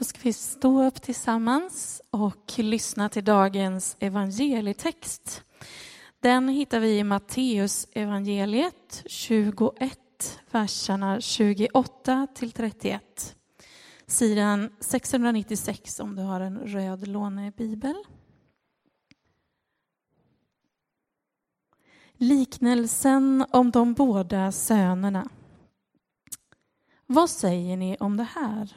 Då ska vi stå upp tillsammans och lyssna till dagens evangelietext. Den hittar vi i Matteus evangeliet 21, verserna 28 till 31. Sidan 696 om du har en röd lånebibel. Liknelsen om de båda sönerna. Vad säger ni om det här?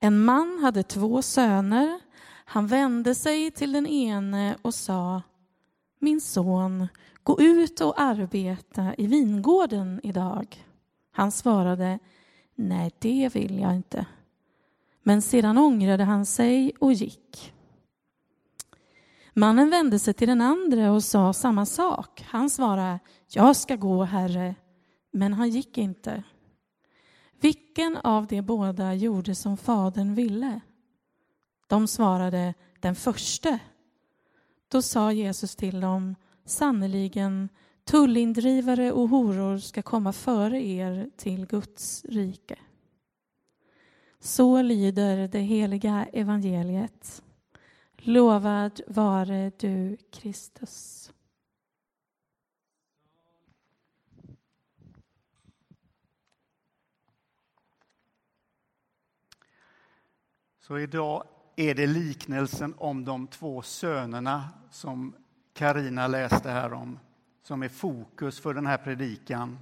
En man hade två söner. Han vände sig till den ene och sa Min son, gå ut och arbeta i vingården idag. Han svarade Nej, det vill jag inte. Men sedan ångrade han sig och gick. Mannen vände sig till den andra och sa samma sak. Han svarade, jag ska gå, herre, men han gick inte. Vilken av de båda gjorde som fadern ville? De svarade, den förste. Då sa Jesus till dem, sannerligen, tullindrivare och horor ska komma före er till Guds rike. Så lyder det heliga evangeliet. Lovad vare du, Kristus. Så idag är det liknelsen om de två sönerna som Karina läste här om, som är fokus för den här predikan.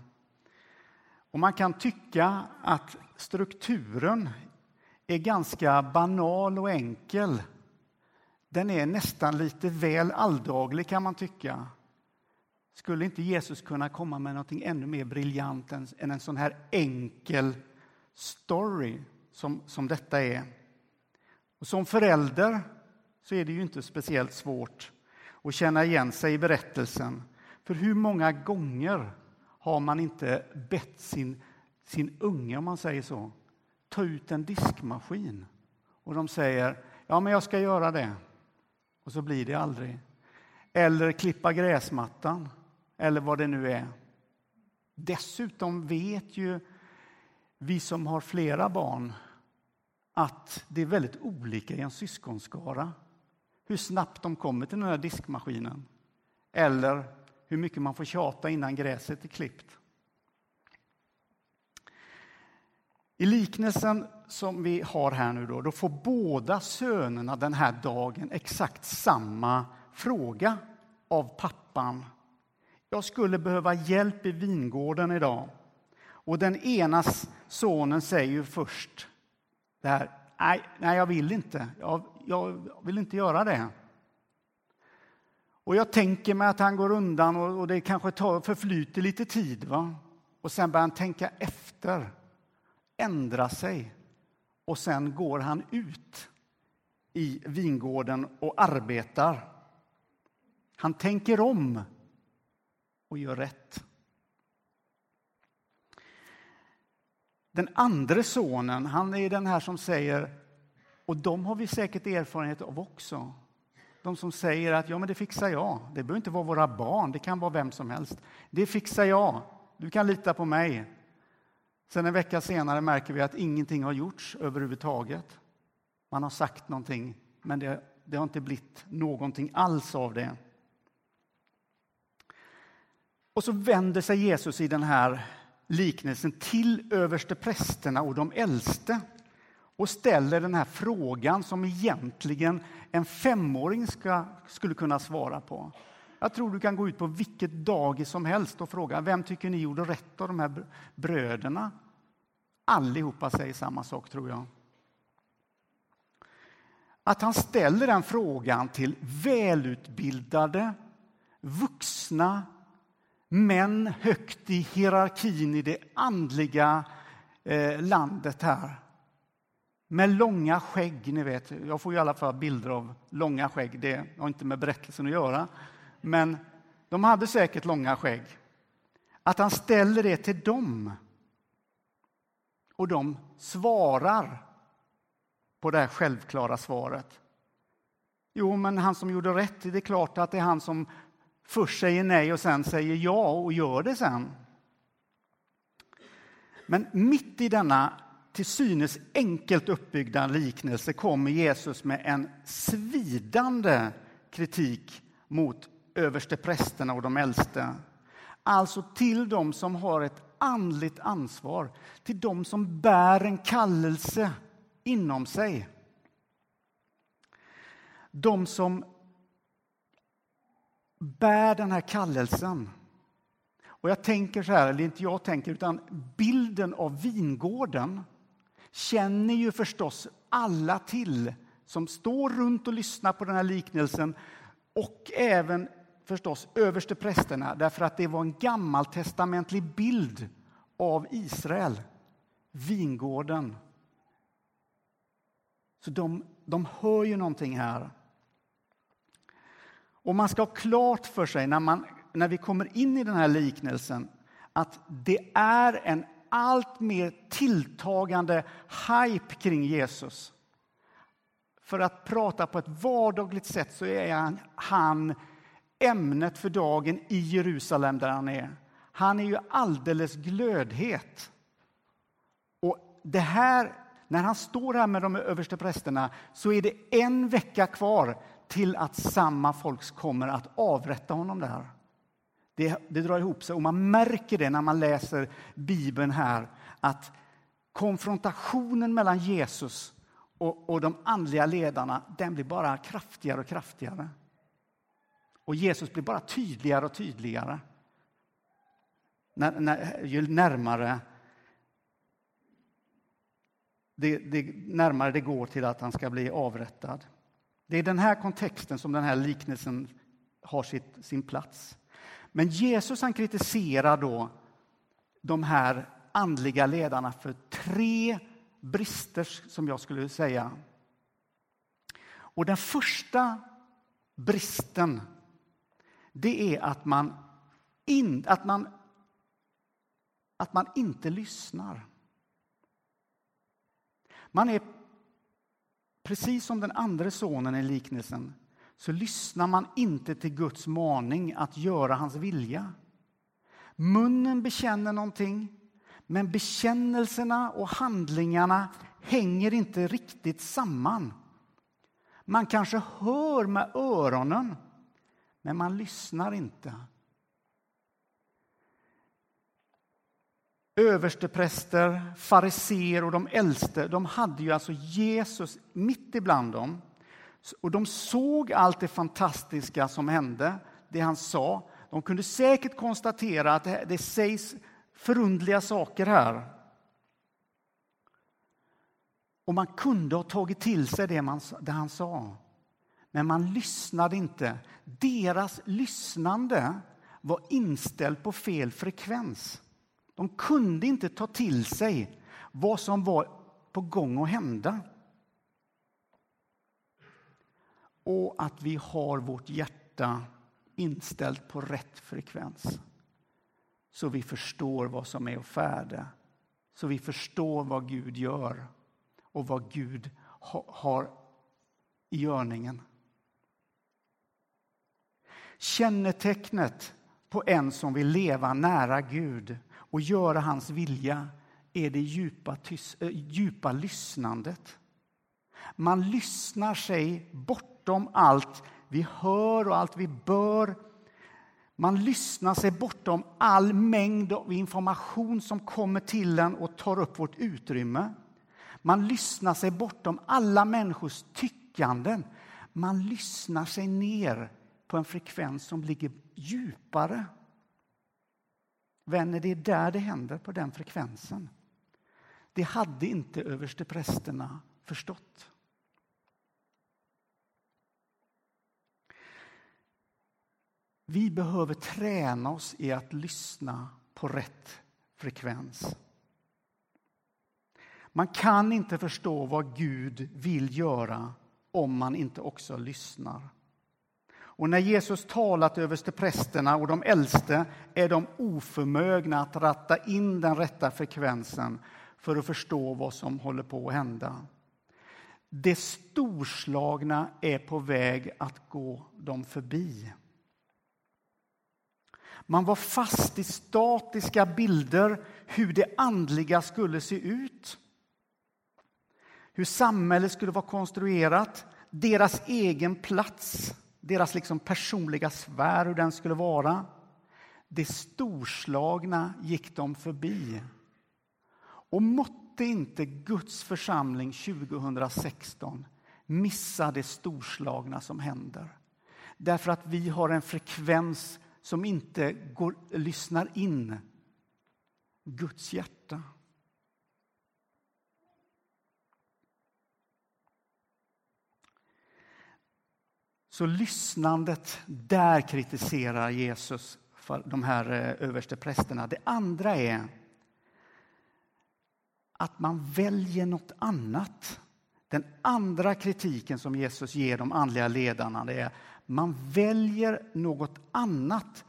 Och man kan tycka att strukturen är ganska banal och enkel den är nästan lite väl alldaglig kan man tycka. Skulle inte Jesus kunna komma med något ännu mer briljant än, en sån här enkel story som, som detta är? Och som förälder så är det ju inte speciellt svårt att känna igen sig i berättelsen. För hur många gånger har man inte bett sin, sin unge, om man säger så, ta ut en diskmaskin? Och de säger, ja men jag ska göra det och så blir det aldrig. Eller klippa gräsmattan, eller vad det nu är. Dessutom vet ju vi som har flera barn att det är väldigt olika i en syskonskara. Hur snabbt de kommer till den här diskmaskinen. Eller hur mycket man får tjata innan gräset är klippt. I liknelsen som vi har här nu då, då får båda sönerna den här dagen exakt samma fråga av pappan. Jag skulle behöva hjälp i vingården idag. Och den ena sonen säger ju först det här, nej, nej jag vill inte. Jag, jag vill inte göra det. Och jag tänker mig att han går undan och, och det kanske tar, förflyter lite tid. Va? Och sen börjar han tänka efter ändra sig och sen går han ut i vingården och arbetar. Han tänker om och gör rätt. Den andra sonen, han är den här som säger, och de har vi säkert erfarenhet av också. De som säger att ja, men det fixar jag. Det behöver inte vara våra barn, det kan vara vem som helst. Det fixar jag. Du kan lita på mig. Sen en vecka senare märker vi att ingenting har gjorts överhuvudtaget. Man har sagt någonting, men det, det har inte blivit någonting alls av det. Och så vänder sig Jesus i den här liknelsen till översteprästerna och de äldste och ställer den här frågan som egentligen en femåring ska, skulle kunna svara på. Jag tror du kan gå ut på vilket dagis som helst och fråga vem tycker ni gjorde rätt av de här bröderna? Allihopa säger samma sak, tror jag. Att han ställer den frågan till välutbildade, vuxna män högt i hierarkin i det andliga eh, landet här. Med långa skägg, ni vet. Jag får i alla fall bilder av långa skägg. Det har inte med berättelsen att göra. Men de hade säkert långa skägg. Att han ställer det till dem. Och de svarar på det här självklara svaret. Jo, men han som gjorde rätt, det är klart att det är han som först säger nej och sen säger ja och gör det sen. Men mitt i denna till synes enkelt uppbyggda liknelse kommer Jesus med en svidande kritik mot översteprästerna och de äldste. Alltså till dem som har ett andligt ansvar, till dem som bär en kallelse inom sig. De som bär den här kallelsen. Och jag tänker så här, eller inte jag tänker, utan bilden av vingården känner ju förstås alla till som står runt och lyssnar på den här liknelsen och även förstås överste prästerna därför att det var en gammaltestamentlig bild av Israel, vingården. Så de, de hör ju någonting här. Och man ska ha klart för sig när, man, när vi kommer in i den här liknelsen att det är en allt mer tilltagande hype kring Jesus. För att prata på ett vardagligt sätt så är han, han ämnet för dagen i Jerusalem där han är. Han är ju alldeles glödhet. Och det här, när han står här med de överste prästerna så är det en vecka kvar till att samma folk kommer att avrätta honom där. Det, det drar ihop sig och man märker det när man läser Bibeln här att konfrontationen mellan Jesus och, och de andliga ledarna den blir bara kraftigare och kraftigare. Och Jesus blir bara tydligare och tydligare när, när, ju närmare det, det, närmare det går till att han ska bli avrättad. Det är den här kontexten som den här liknelsen har sitt, sin plats. Men Jesus han kritiserar då de här andliga ledarna för tre brister, som jag skulle säga. Och den första bristen, det är att man, in, att man, att man inte lyssnar. Man är precis som den andra sonen i liknelsen så lyssnar man inte till Guds maning att göra hans vilja. Munnen bekänner någonting, men bekännelserna och handlingarna hänger inte riktigt samman. Man kanske hör med öronen, men man lyssnar inte. Överstepräster, fariser och de äldste de hade ju alltså Jesus mitt ibland dem. Och de såg allt det fantastiska som hände, det han sa. De kunde säkert konstatera att det, sägs förundliga saker här. Och man kunde ha tagit till sig det, man, det han sa. Men man lyssnade inte. Deras lyssnande var inställt på fel frekvens. De kunde inte ta till sig vad som var på gång att hända. Och att vi har vårt hjärta inställt på rätt frekvens. Så vi förstår vad som är att färde. Så vi förstår vad Gud gör och vad Gud har i görningen. Kännetecknet på en som vill leva nära Gud och göra hans vilja är det djupa, tys- äh, djupa lyssnandet. Man lyssnar sig bortom allt vi hör och allt vi bör. Man lyssnar sig bortom all mängd av information som kommer till en och tar upp vårt utrymme. Man lyssnar sig bortom alla människors tyckanden. Man lyssnar sig ner på en frekvens som ligger djupare Vänner, det är där det händer, på den frekvensen. Det hade inte översteprästerna förstått. Vi behöver träna oss i att lyssna på rätt frekvens. Man kan inte förstå vad Gud vill göra om man inte också lyssnar. Och när Jesus talat överste prästerna och de äldste är de oförmögna att ratta in den rätta frekvensen för att förstå vad som håller på att hända. Det storslagna är på väg att gå dem förbi. Man var fast i statiska bilder hur det andliga skulle se ut. hur samhället skulle vara konstruerat, deras egen plats, deras liksom personliga sfär, hur den skulle vara. Det storslagna gick de förbi. Och måtte inte Guds församling 2016 missa det storslagna som händer. Därför att vi har en frekvens som inte går, lyssnar in Guds hjärta. Så lyssnandet, där kritiserar Jesus för de här översteprästerna. överste prästerna. Det andra är att man väljer något annat. Den andra kritiken som Jesus ger de andliga ledarna det är man väljer något annat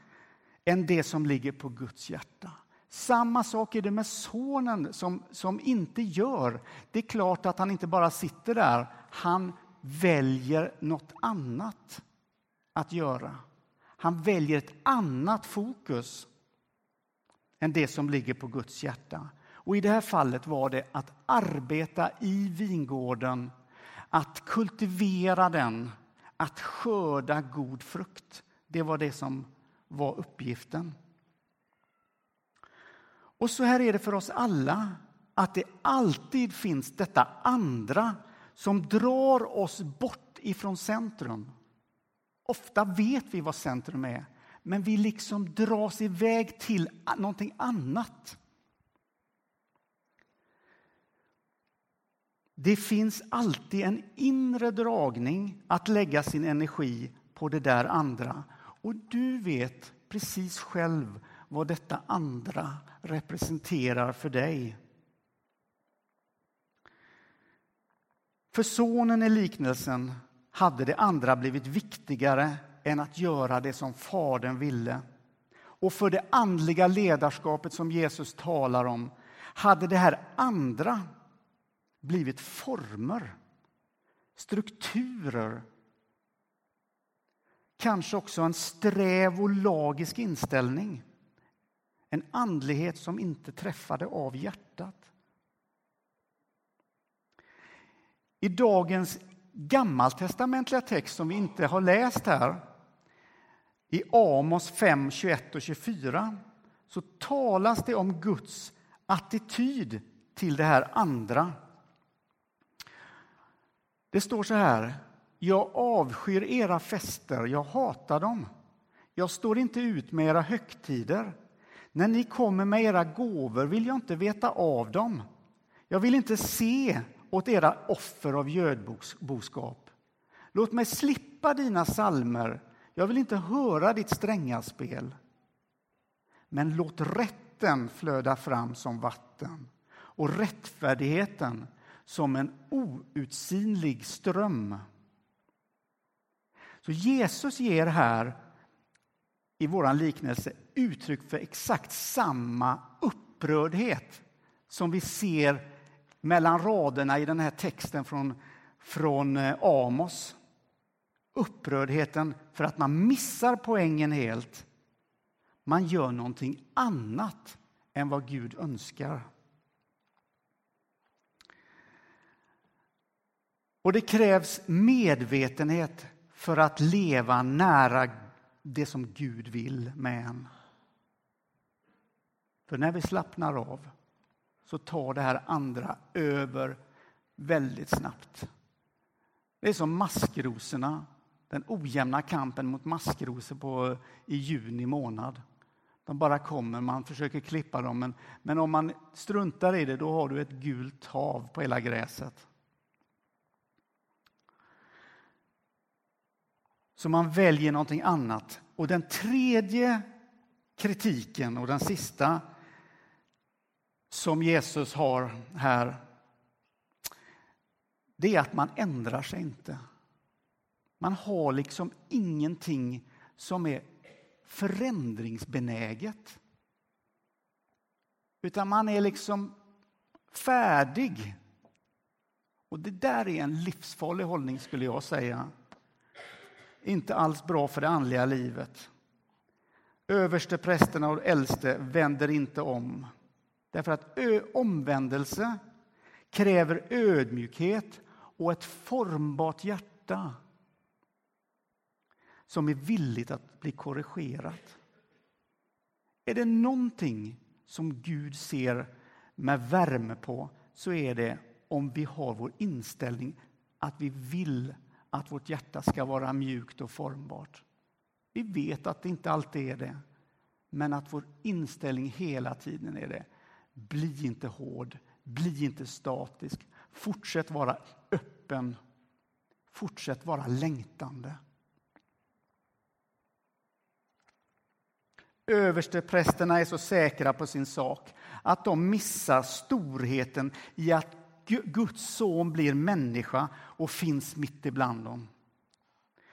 än det som ligger på Guds hjärta. Samma sak är det med sonen som, som inte gör. Det är klart att han inte bara sitter där, han väljer något annat att göra. Han väljer ett annat fokus än det som ligger på Guds hjärta. Och I det här fallet var det att arbeta i vingården, att kultivera den, att skörda god frukt. Det var det som var uppgiften. Och så här är det för oss alla, att det alltid finns detta andra som drar oss bort ifrån centrum. Ofta vet vi vad centrum är, men vi liksom dras iväg till någonting annat. Det finns alltid en inre dragning att lägga sin energi på det där andra. Och du vet precis själv vad detta andra representerar för dig. För sonen i liknelsen hade det andra blivit viktigare än att göra det som Fadern ville. Och för det andliga ledarskapet som Jesus talar om hade det här andra blivit former, strukturer kanske också en sträv och lagisk inställning. En andlighet som inte träffade av hjärtat. I dagens gammaltestamentliga text som vi inte har läst här, i Amos 5, 21 och 24, så talas det om Guds attityd till det här andra. Det står så här. Jag avskyr era fester, jag hatar dem. Jag står inte ut med era högtider. När ni kommer med era gåvor vill jag inte veta av dem. Jag vill inte se åt era offer av gödboskap. Låt mig slippa dina salmer. Jag vill inte höra ditt stränga spel. Men låt rätten flöda fram som vatten och rättfärdigheten som en outsinlig ström. Så Jesus ger här i vår liknelse uttryck för exakt samma upprördhet som vi ser mellan raderna i den här texten från, från eh, Amos. Upprördheten för att man missar poängen helt. Man gör någonting annat än vad Gud önskar. Och det krävs medvetenhet för att leva nära det som Gud vill med en. För när vi slappnar av så tar det här andra över väldigt snabbt. Det är som maskrosorna, den ojämna kampen mot maskrosor på, i juni månad. De bara kommer, man försöker klippa dem, men, men om man struntar i det då har du ett gult hav på hela gräset. Så man väljer någonting annat. Och den tredje kritiken och den sista som Jesus har här, det är att man ändrar sig inte. Man har liksom ingenting som är förändringsbenäget. Utan man är liksom färdig. Och det där är en livsfarlig hållning skulle jag säga. Inte alls bra för det andliga livet. Överste prästerna och äldste vänder inte om. Därför att omvändelse kräver ödmjukhet och ett formbart hjärta som är villigt att bli korrigerat. Är det någonting som Gud ser med värme på så är det om vi har vår inställning att vi vill att vårt hjärta ska vara mjukt och formbart. Vi vet att det inte alltid är det, men att vår inställning hela tiden är det. Bli inte hård, bli inte statisk. Fortsätt vara öppen. Fortsätt vara längtande. Översteprästerna är så säkra på sin sak att de missar storheten i att Guds son blir människa och finns mitt ibland dem.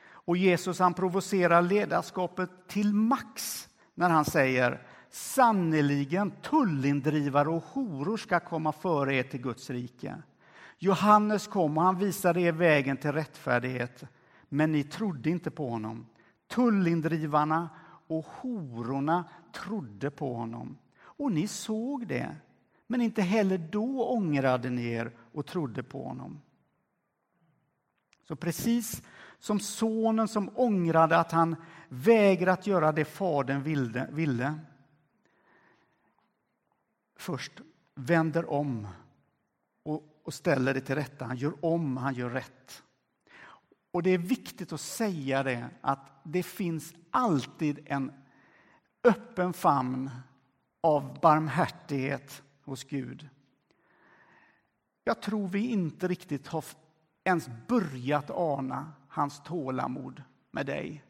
Och Jesus han provocerar ledarskapet till max när han säger sannerligen tullindrivare och horor ska komma före er till Guds rike. Johannes kom och han visade er vägen till rättfärdighet, men ni trodde inte på honom. Tullindrivarna och hororna trodde på honom. Och ni såg det, men inte heller då ångrade ni er och trodde på honom. Så precis som sonen som ångrade att han vägrat göra det fadern ville, ville först vänder om och, och ställer det till rätta. Han gör om, han gör rätt. Och det är viktigt att säga det, att det finns alltid en öppen famn av barmhärtighet hos Gud. Jag tror vi inte riktigt har ens börjat ana hans tålamod med dig.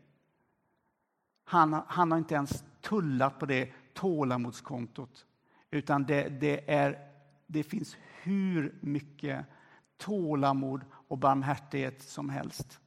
Han, han har inte ens tullat på det tålamodskontot, utan det, det, är, det finns hur mycket tålamod och barmhärtighet som helst.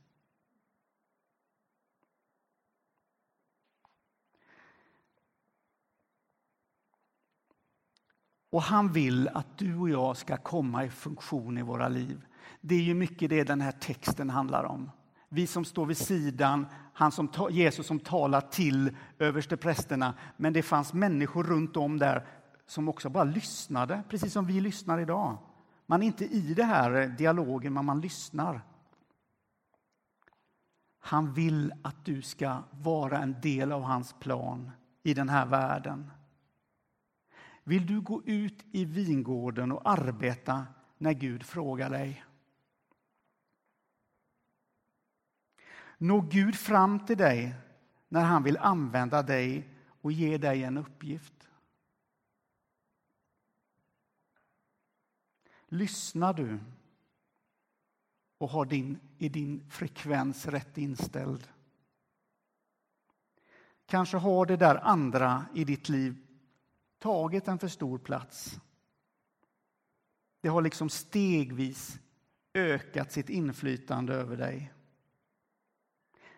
Och han vill att du och jag ska komma i funktion i våra liv. Det är ju mycket det den här texten handlar om. Vi som står vid sidan, han som, Jesus som talar till översteprästerna. Men det fanns människor runt om där som också bara lyssnade, precis som vi lyssnar idag. Man är inte i det här eh, dialogen, men man lyssnar. Han vill att du ska vara en del av hans plan i den här världen. Vill du gå ut i vingården och arbeta när Gud frågar dig? Når Gud fram till dig när han vill använda dig och ge dig en uppgift? Lyssnar du och har din, är din frekvens rätt inställd? Kanske har det där andra i ditt liv tagit en för stor plats. Det har liksom stegvis ökat sitt inflytande över dig.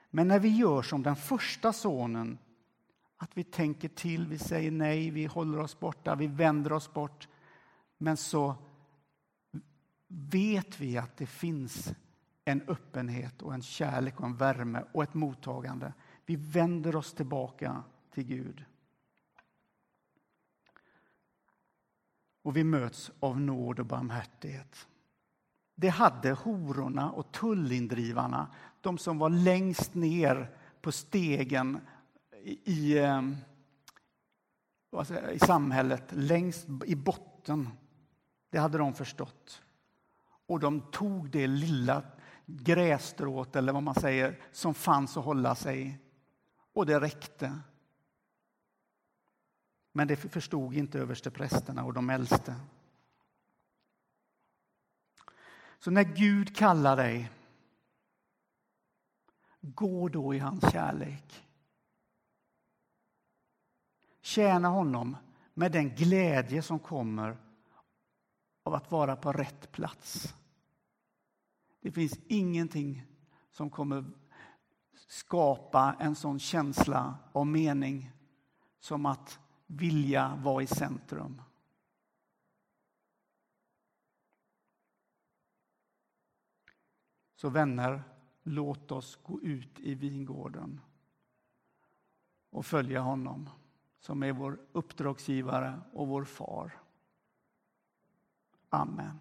Men när vi gör som den första sonen, att vi tänker till, vi säger nej, vi håller oss borta, vi vänder oss bort, men så vet vi att det finns en öppenhet och en kärlek och en värme och ett mottagande. Vi vänder oss tillbaka till Gud. Och vi möts av nåd och barmhärtighet. Det hade hororna och tullindrivarna, de som var längst ner på stegen i, i, eh, i samhället, längst i botten. Det hade de förstått. Och de tog det lilla grässtrået, eller vad man säger, som fanns att hålla sig i. Och det räckte. Men det förstod inte översteprästerna och de äldste. Så när Gud kallar dig, gå då i hans kärlek. Tjäna honom med den glädje som kommer av att vara på rätt plats. Det finns ingenting som kommer skapa en sån känsla av mening som att vilja vara i centrum. Så vänner, låt oss gå ut i vingården och följa honom som är vår uppdragsgivare och vår far. Amen.